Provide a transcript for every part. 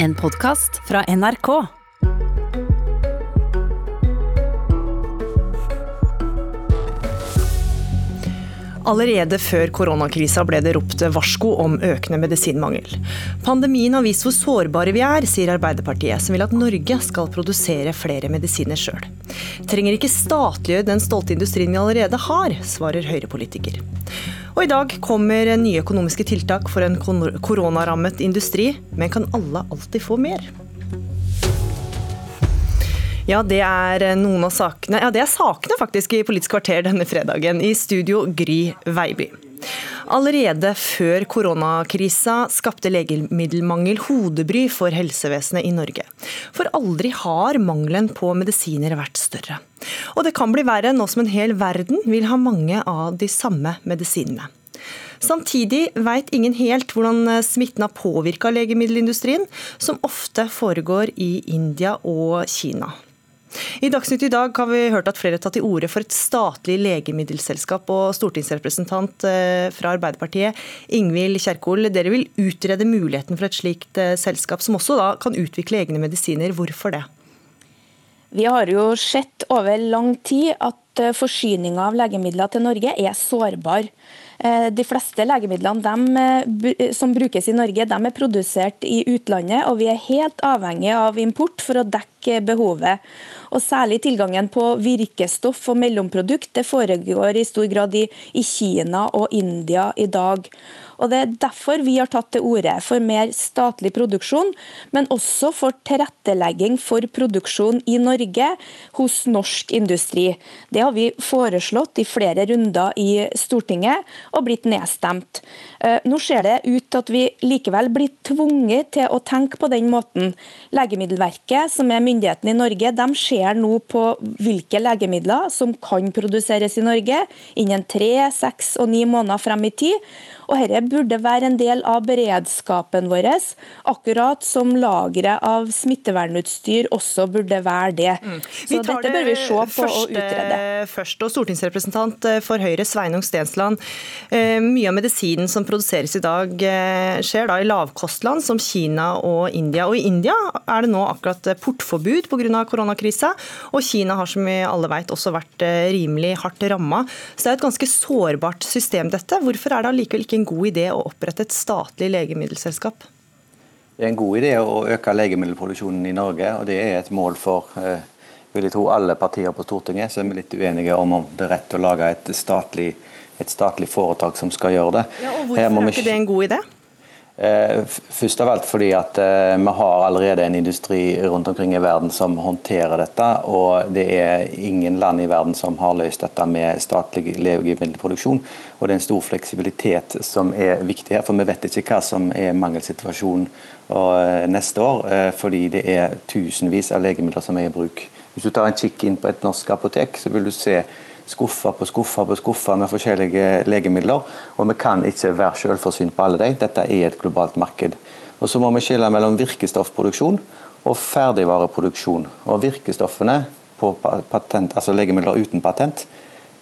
En podkast fra NRK. Allerede før koronakrisa ble det ropt varsko om økende medisinmangel. Pandemien har vist hvor sårbare vi er, sier Arbeiderpartiet, som vil at Norge skal produsere flere medisiner sjøl. Trenger ikke statliggjøre den stolte industrien vi allerede har, svarer Høyre-politiker. Og i dag kommer nye økonomiske tiltak for en koronarammet industri, men kan alle alltid få mer? Ja, det er noen av sakene Ja, det er sakene faktisk i Politisk kvarter denne fredagen. I studio Gry Veiby. Allerede før koronakrisa skapte legemiddelmangel hodebry for helsevesenet i Norge. For aldri har mangelen på medisiner vært større. Og det kan bli verre nå som en hel verden vil ha mange av de samme medisinene. Samtidig veit ingen helt hvordan smitten har påvirka legemiddelindustrien, som ofte foregår i India og Kina. I Dagsnytt i dag har vi hørt at flere har tatt til orde for et statlig legemiddelselskap. Og stortingsrepresentant eh, fra Arbeiderpartiet, Ingvild Kjerkol, dere vil utrede muligheten for et slikt eh, selskap, som også da kan utvikle egne medisiner. Hvorfor det? Vi har jo sett over lang tid at eh, forsyninga av legemidler til Norge er sårbar. De fleste legemidlene de, som brukes i Norge, de er produsert i utlandet, og vi er helt avhengig av import for å dekke behovet. Og Særlig tilgangen på virkestoff og mellomprodukt det foregår i stor grad i, i Kina og India i dag. Og Det er derfor vi har tatt til orde for mer statlig produksjon, men også for tilrettelegging for produksjon i Norge hos norsk industri. Det har vi foreslått i flere runder i Stortinget og blitt nedstemt. Eh, nå ser det ut til at vi likevel blir tvunget til å tenke på den måten. Legemiddelverket, som er myndigheten i Norge, de ser nå på hvilke legemidler som kan produseres i Norge innen tre, seks og ni måneder frem i tid. Og Dette burde være en del av beredskapen vår, akkurat som lageret av smittevernutstyr også burde være det. Mm. Så dette bør vi se på første, og utrede. Først, og Stortingsrepresentant eh, for Høyre Sveinung Stensland. Eh, mye av medisinen som produseres i dag eh, skjer da i lavkostland som Kina og India. Og I India er det nå akkurat portforbud pga. koronakrisa, og Kina har som vi alle vet også vært rimelig hardt ramma. Så det er et ganske sårbart system dette. Hvorfor er det allikevel ikke en god idé å opprette et statlig legemiddelselskap? Det er en god idé å øke legemiddelproduksjonen i Norge, og det er et mål for eh, vil jeg tro alle partier på Stortinget. Så er vi litt uenige om om det er rett å lage et statlig, et statlig foretak som skal gjøre det. Ja, og Hvorfor er ikke det en god idé? Eh, først av alt fordi at eh, vi har allerede en industri rundt omkring i verden som håndterer dette. Og det er ingen land i verden som har løst dette med statlig legemiddelproduksjon. Og det er en stor fleksibilitet som er viktig her, for vi vet ikke hva som er mangelsituasjonen eh, neste år. Fordi det er tusenvis av legemidler som er i bruk. Hvis du tar en kikk inn på et norsk apotek, så vil du se skuffer på skuffer på skuffer med forskjellige legemidler. Og vi kan ikke være selvforsynt på alle de. Dette er et globalt marked. Og Så må vi skille mellom virkestoffproduksjon og ferdigvareproduksjon. Og Virkestoffene på patent, altså legemidler uten patent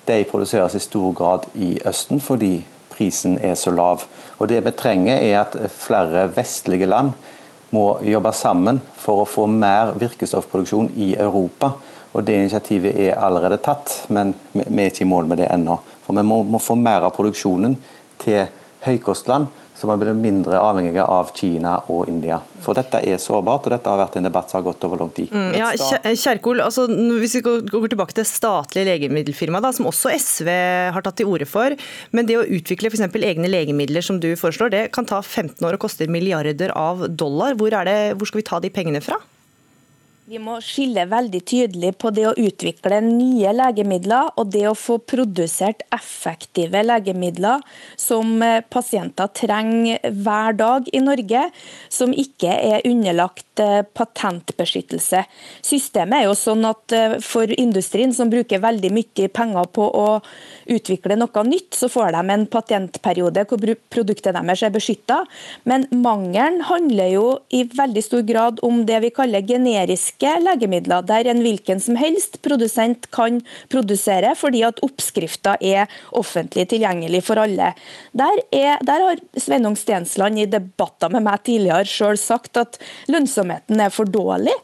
de produseres i stor grad i Østen fordi prisen er så lav. Og Det vi trenger er at flere vestlige land må jobbe sammen for å få mer virkestoffproduksjon i Europa. Og Det initiativet er allerede tatt, men vi er ikke i mål med det ennå. For Vi må, må få mer av produksjonen til høykostland, som har blitt mindre avhengige av Kina og India. For dette er sårbart, og dette har vært en debatt som har gått over lang tid. Mm, ja, Kjerkol, altså, Hvis vi går tilbake til statlige legemiddelfirma, da, som også SV har tatt til orde for. Men det å utvikle f.eks. egne legemidler som du foreslår, det kan ta 15 år og koster milliarder av dollar. Hvor, det, hvor skal vi ta de pengene fra? Vi må skille veldig tydelig på det å utvikle nye legemidler og det å få produsert effektive legemidler som eh, pasienter trenger hver dag i Norge, som ikke er underlagt eh, patentbeskyttelse. Systemet er jo sånn at eh, For industrien, som bruker veldig mye penger på å utvikle noe nytt, så får de en patentperiode hvor produktet deres er beskytta. Men mangelen handler jo i veldig stor grad om det vi kaller generisk generiske legemidler, der en hvilken som helst produsent kan produsere, fordi at oppskrifta er offentlig tilgjengelig for alle. Der, er, der har Sveinung Stensland i debatter med meg tidligere sjøl sagt at lønnsomheten er for dårlig.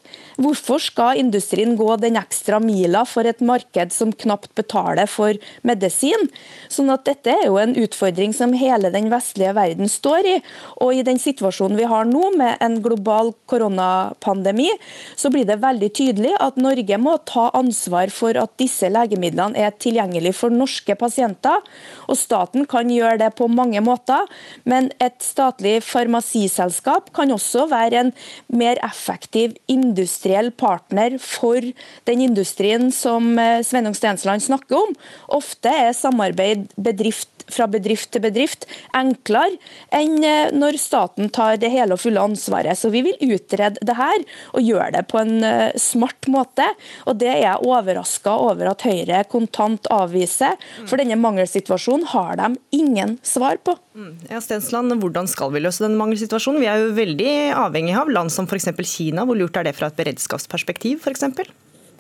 Hvorfor skal industrien gå den ekstra mila for et marked som knapt betaler for medisin? Sånn at Dette er jo en utfordring som hele den vestlige verden står i. Og I den situasjonen vi har nå, med en global koronapandemi, så blir det veldig tydelig at Norge må ta ansvar for at disse legemidlene er tilgjengelige for norske pasienter. Og Staten kan gjøre det på mange måter, men et statlig farmasiselskap kan også være en mer effektiv industri industriell partner for den industrien som eh, Sveinung Stensland snakker om. Ofte er samarbeid bedrift fra bedrift til bedrift enklere enn eh, når staten tar det hele og fulle ansvaret. Så Vi vil utrede det her og gjøre det på en eh, smart måte. og Det er jeg overraska over at Høyre kontant avviser. For denne mangelsituasjonen har de ingen svar på. Mm. Ja, Stensland, Hvordan skal vi løse denne mangelsituasjonen? Vi er jo veldig avhengig av land som f.eks. Kina. Hvor lurt er det fra et beredskapsperspektiv f.eks.?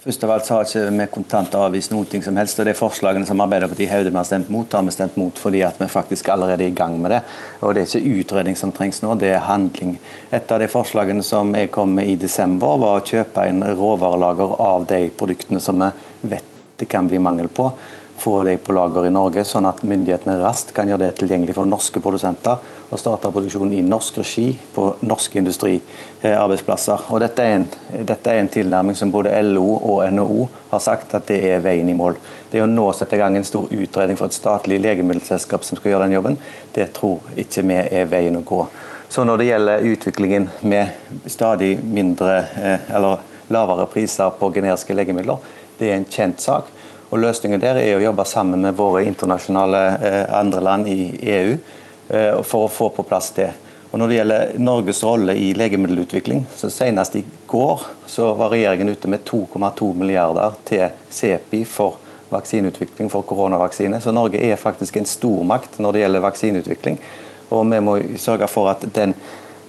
Først av alt så har ikke vi kontant avvist noe som helst. og De forslagene som Arbeiderpartiet hevder vi har stemt mot, har vi stemt mot fordi at vi faktisk allerede er i gang med det. Og Det er ikke utredning som trengs nå, det er handling. Et av de forslagene som jeg kom med i desember, var å kjøpe inn råvarelager av de produktene som vi vet det kan bli mangel på få dem på lager i Norge, sånn at myndighetene raskt kan gjøre det tilgjengelig for norske produsenter og starte produksjonen i norsk regi på norske industriarbeidsplasser. Og dette er, en, dette er en tilnærming som både LO og NHO har sagt at det er veien i mål. Det å nå sette i gang en stor utredning for et statlig legemiddelselskap som skal gjøre den jobben, det tror ikke vi er veien å gå. Så når det gjelder utviklingen med stadig mindre eh, eller lavere priser på generiske legemidler, det er en kjent sak. Og Løsningen der er å jobbe sammen med våre internasjonale eh, andre land i EU eh, for å få på plass det. Og Når det gjelder Norges rolle i legemiddelutvikling, så senest i går så var regjeringen ute med 2,2 milliarder til CEPI for vaksineutvikling for koronavaksine. Så Norge er faktisk en stormakt når det gjelder vaksineutvikling. Og vi må sørge for at den,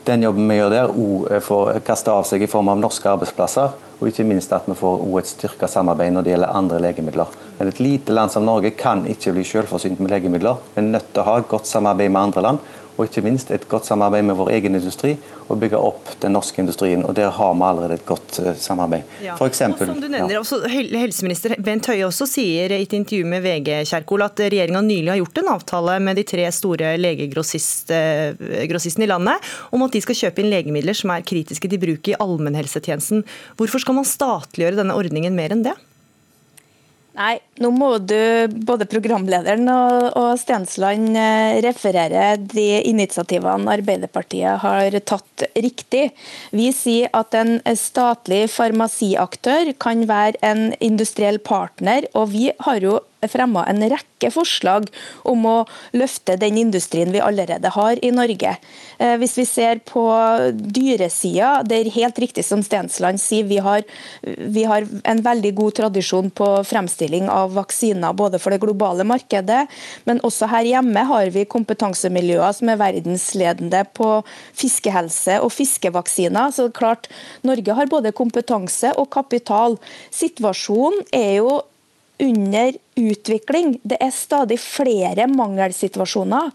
den jobben vi gjør der, òg får kaste av seg i form av norske arbeidsplasser og ikke minst at vi får et styrka samarbeid når det gjelder andre legemidler. Men Et lite land som Norge kan ikke bli selvforsynt med legemidler. Vi er nødt til å ha et godt samarbeid med andre land og ikke minst et godt samarbeid med vår egen industri og bygge opp den norske industrien. og Der har vi allerede et godt uh, samarbeid. Ja. For eksempel, som du nevner, ja. også, Helseminister Bent Høie også sier i et intervju med VG Kjerkol, at regjeringa nylig har gjort en avtale med de tre store legegrossistene uh, i landet om at de skal kjøpe inn legemidler som er kritiske til bruk i allmennhelsetjenesten. Hvorfor skal man statliggjøre denne ordningen mer enn det? Nei, nå må du, både programlederen og, og Stensland eh, referere de initiativene Arbeiderpartiet har tatt riktig. Vi sier at en statlig farmasiaktør kan være en industriell partner, og vi har jo fremma en rekke forslag om å løfte den industrien vi allerede har i Norge. Eh, hvis vi ser på dyresida, det er helt riktig som Stensland sier, vi har, vi har en veldig god tradisjon på fremstilling av vaksiner, både for det globale markedet, men også her hjemme har vi kompetansemiljøer som er verdensledende på fiskehelse og fiskevaksiner. Så klart, Norge har både kompetanse og kapital. Situasjonen er jo under utvikling. Det er stadig flere mangelsituasjoner.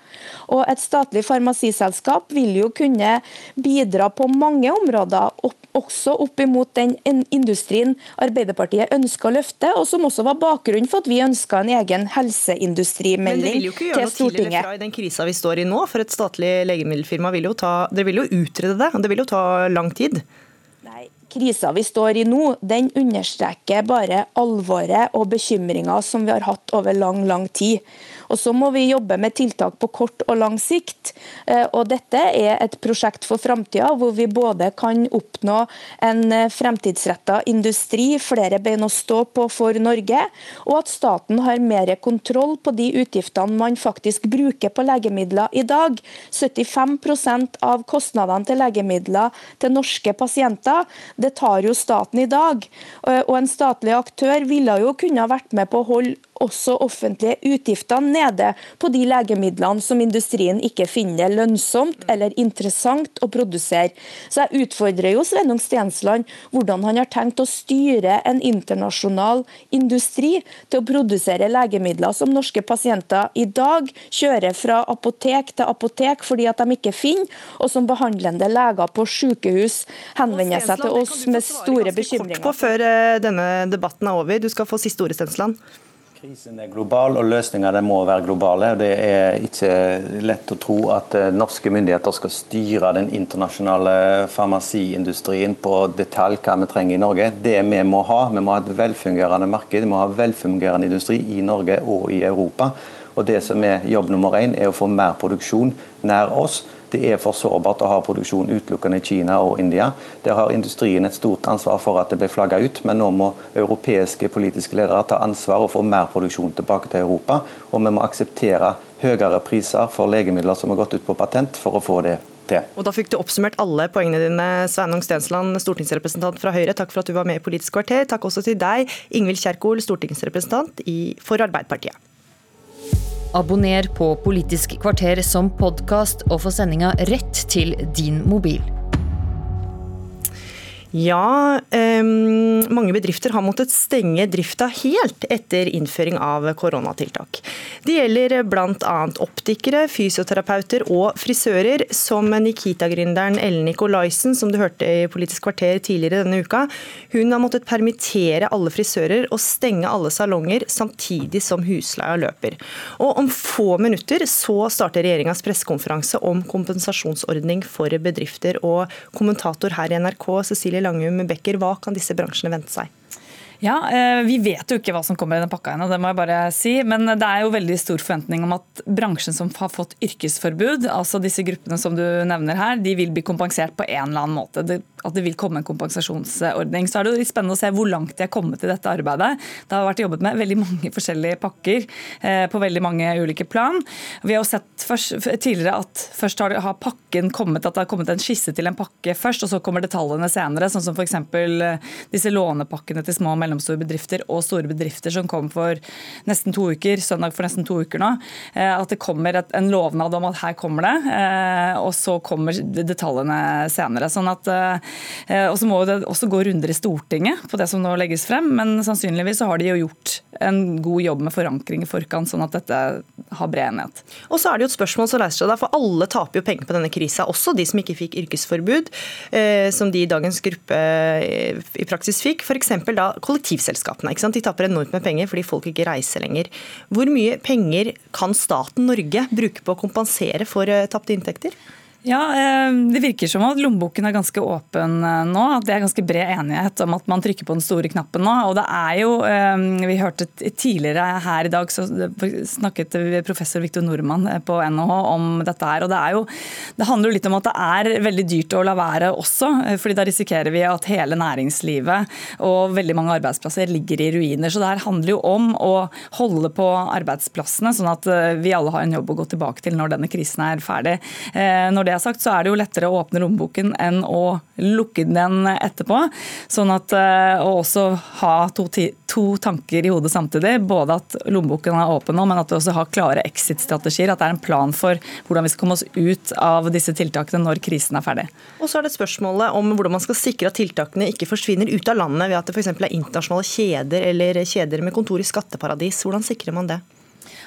Og Et statlig farmasiselskap vil jo kunne bidra på mange områder, også opp imot den industrien Arbeiderpartiet ønsker å løfte, og som også var bakgrunnen for at vi ønska en egen helseindustrimelding til Stortinget. Men det vil jo ikke gjøre noe tidligere fra i den krisa vi står i nå, for et statlig legemiddelfirma vil jo ta Dere vil jo utrede det, og det vil jo ta lang tid? Krisa vi står i nå, den understreker bare alvoret og bekymringa som vi har hatt over lang, lang tid. Og Så må vi jobbe med tiltak på kort og lang sikt. Eh, og Dette er et prosjekt for framtida, hvor vi både kan oppnå en eh, fremtidsretta industri, flere bein å stå på for Norge, og at staten har mer kontroll på de utgiftene man faktisk bruker på legemidler i dag. 75% av kostnadene til legemidler til norske pasienter, det tar jo staten i dag. Og en statlig aktør ville jo kunne ha vært med på å holde også offentlige utgifter nede på de legemidlene som industrien ikke finner lønnsomt eller interessant å produsere. Så jeg utfordrer jo Sveinung Stensland hvordan han har tenkt å styre en internasjonal industri til å produsere legemidler som norske pasienter i dag kjører fra apotek til apotek fordi at de ikke finner, og som behandlende leger på sykehus henvender seg til oss med store bekymringer. På før eh, denne debatten er over. Du skal få siste ordet, Stensland. Krisen er global, og løsningene må være globale. Det er ikke lett å tro at eh, norske myndigheter skal styre den internasjonale farmasiindustrien på detalj hva vi trenger i Norge. Det vi må ha, vi må ha et velfungerende marked, vi må ha velfungerende industri i Norge og i Europa. Og Det som er jobb nummer én, er å få mer produksjon nær oss det er for sårbart å ha produksjon utelukkende i Kina og India. Der har industrien et stort ansvar for at det ble flagga ut, men nå må europeiske politiske ledere ta ansvar og få mer produksjon tilbake til Europa. Og vi må akseptere høyere priser for legemidler som har gått ut på patent, for å få det til. Og Da fikk du oppsummert alle poengene dine, Sveinung Stensland, stortingsrepresentant fra Høyre. Takk for at du var med i Politisk kvarter. Takk også til deg, Ingvild Kjerkol, stortingsrepresentant for Arbeiderpartiet. Abonner på Politisk kvarter som podkast og få sendinga rett til din mobil. Ja, um, mange bedrifter har måttet stenge drifta helt etter innføring av koronatiltak. Det gjelder bl.a. optikere, fysioterapeuter og frisører, som Nikita-gründeren Ellen Nikolaisen, som du hørte i Politisk kvarter tidligere denne uka. Hun har måttet permittere alle frisører og stenge alle salonger, samtidig som husleia løper. Og om få minutter så starter regjeringas pressekonferanse om kompensasjonsordning for bedrifter. Og kommentator her i NRK, Cecilie Cecilie Langum Becker, hva kan disse bransjene vente seg? Ja, eh, Vi vet jo ikke hva som kommer i den pakka ennå, det må jeg bare si. Men det er jo veldig stor forventning om at bransjen som har fått yrkesforbud, altså disse gruppene som du nevner her, de vil bli kompensert på en eller annen måte. At det vil komme en kompensasjonsordning. Så er det jo litt spennende å se hvor langt de har kommet i dette arbeidet. Det har vært jobbet med veldig mange forskjellige pakker eh, på veldig mange ulike plan. Vi har jo sett først, tidligere at først har, pakken kommet, at det har kommet en skisse til en pakke først, og så kommer detaljene senere. Sånn som f.eks. Eh, disse lånepakkene til små og mellomstore bedrifter og store bedrifter som kom for nesten to uker, søndag for nesten to uker nå. Eh, at det kommer en lovnad om at her kommer det, eh, og så kommer detaljene senere. sånn at eh, og så må det også gå runder i Stortinget på det som nå legges frem, men sannsynligvis så har de jo gjort en god jobb med forankring i forkant, sånn at dette har bred enighet. Og så er det jo et spørsmål som reiser seg der, for alle taper jo penger på denne krisa, også de som ikke fikk yrkesforbud, som de i dagens gruppe i praksis fikk. F.eks. da kollektivselskapene. De taper enormt med penger fordi folk ikke reiser lenger. Hvor mye penger kan staten Norge bruke på å kompensere for eh, tapte inntekter? Ja, eh, Det virker som at lommeboken er ganske åpen eh, nå. at Det er ganske bred enighet om at man trykker på den store knappen nå. og det er jo, eh, Vi hørte tidligere her i dag så snakket professor Viktor Nordmann på NHH om dette. her, og Det jo, det handler jo litt om at det er veldig dyrt å la være også. fordi Da risikerer vi at hele næringslivet og veldig mange arbeidsplasser ligger i ruiner. så Det her handler jo om å holde på arbeidsplassene, sånn at vi alle har en jobb å gå tilbake til når denne krisen er ferdig. Når det er sagt, så er det jo lettere å åpne lommeboken enn å lukke den etterpå. Sånn at eh, å også ha to, to, tanker i hodet samtidig. Både at lommeboken er åpen nå, men at vi også har klare exit-strategier. At det er en plan for hvordan vi skal komme oss ut av disse tiltakene når krisen er ferdig. Og så er det spørsmålet om hvordan man skal sikre at tiltakene ikke forsvinner ut av landet ved at det f.eks. er internasjonale kjeder eller kjeder med kontor i skatteparadis. Hvordan sikrer man det?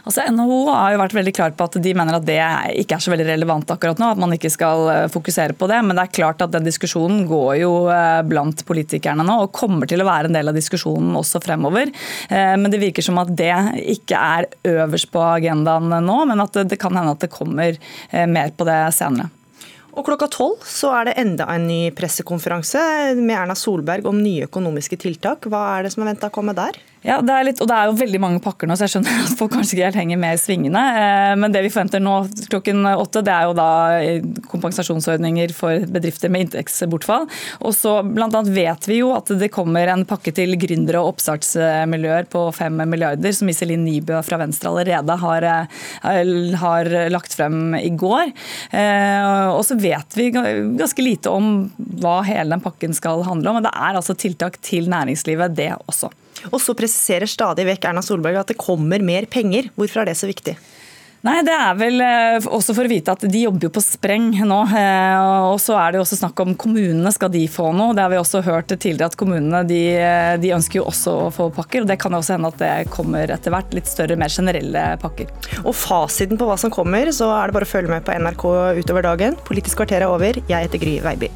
Altså NHO har jo vært veldig klar på at de mener at det ikke er så veldig relevant akkurat nå. At man ikke skal eh, fokusere på det. Men det er klart at den diskusjonen går jo eh, blant politikerne nå, og kommer til å være en del av diskusjonen også fremover. Eh, men det virker som at det ikke er øverst på agendaen nå, men at det kan hende at det kommer mer på det senere. Og klokka tolv så er det enda en ny pressekonferanse med Erna Solberg om nye økonomiske tiltak. Hva er det som er venta å komme der? Ja, det er litt, og det er jo veldig mange pakker nå, så jeg skjønner at folk kanskje ikke helt henger med i svingene. Eh, men det vi forventer nå klokken åtte, det er jo da kompensasjonsordninger for bedrifter med inntektsbortfall. Og så annet vet vi jo at det kommer en pakke til gründere og oppstartsmiljøer på fem milliarder, som Iselin Nybø fra Venstre allerede har, eh, har lagt frem i går. Eh, og så vet vi ganske lite om hva hele den pakken skal handle om. Men det er altså tiltak til næringslivet, det også. Og så presiserer stadig vekk Erna Solberg at det kommer mer penger. Hvorfor er det så viktig? Nei, Det er vel eh, også for å vite at de jobber jo på spreng nå. Eh, og så er det jo også snakk om kommunene, skal de få noe? Det har vi også hørt tidligere at kommunene de, eh, de ønsker jo også å få pakker. og Det kan jo også hende at det kommer etter hvert litt større, mer generelle pakker. Og fasiten på hva som kommer, så er det bare å følge med på NRK utover dagen. Politisk kvarter er over. Jeg heter Gry Veiby.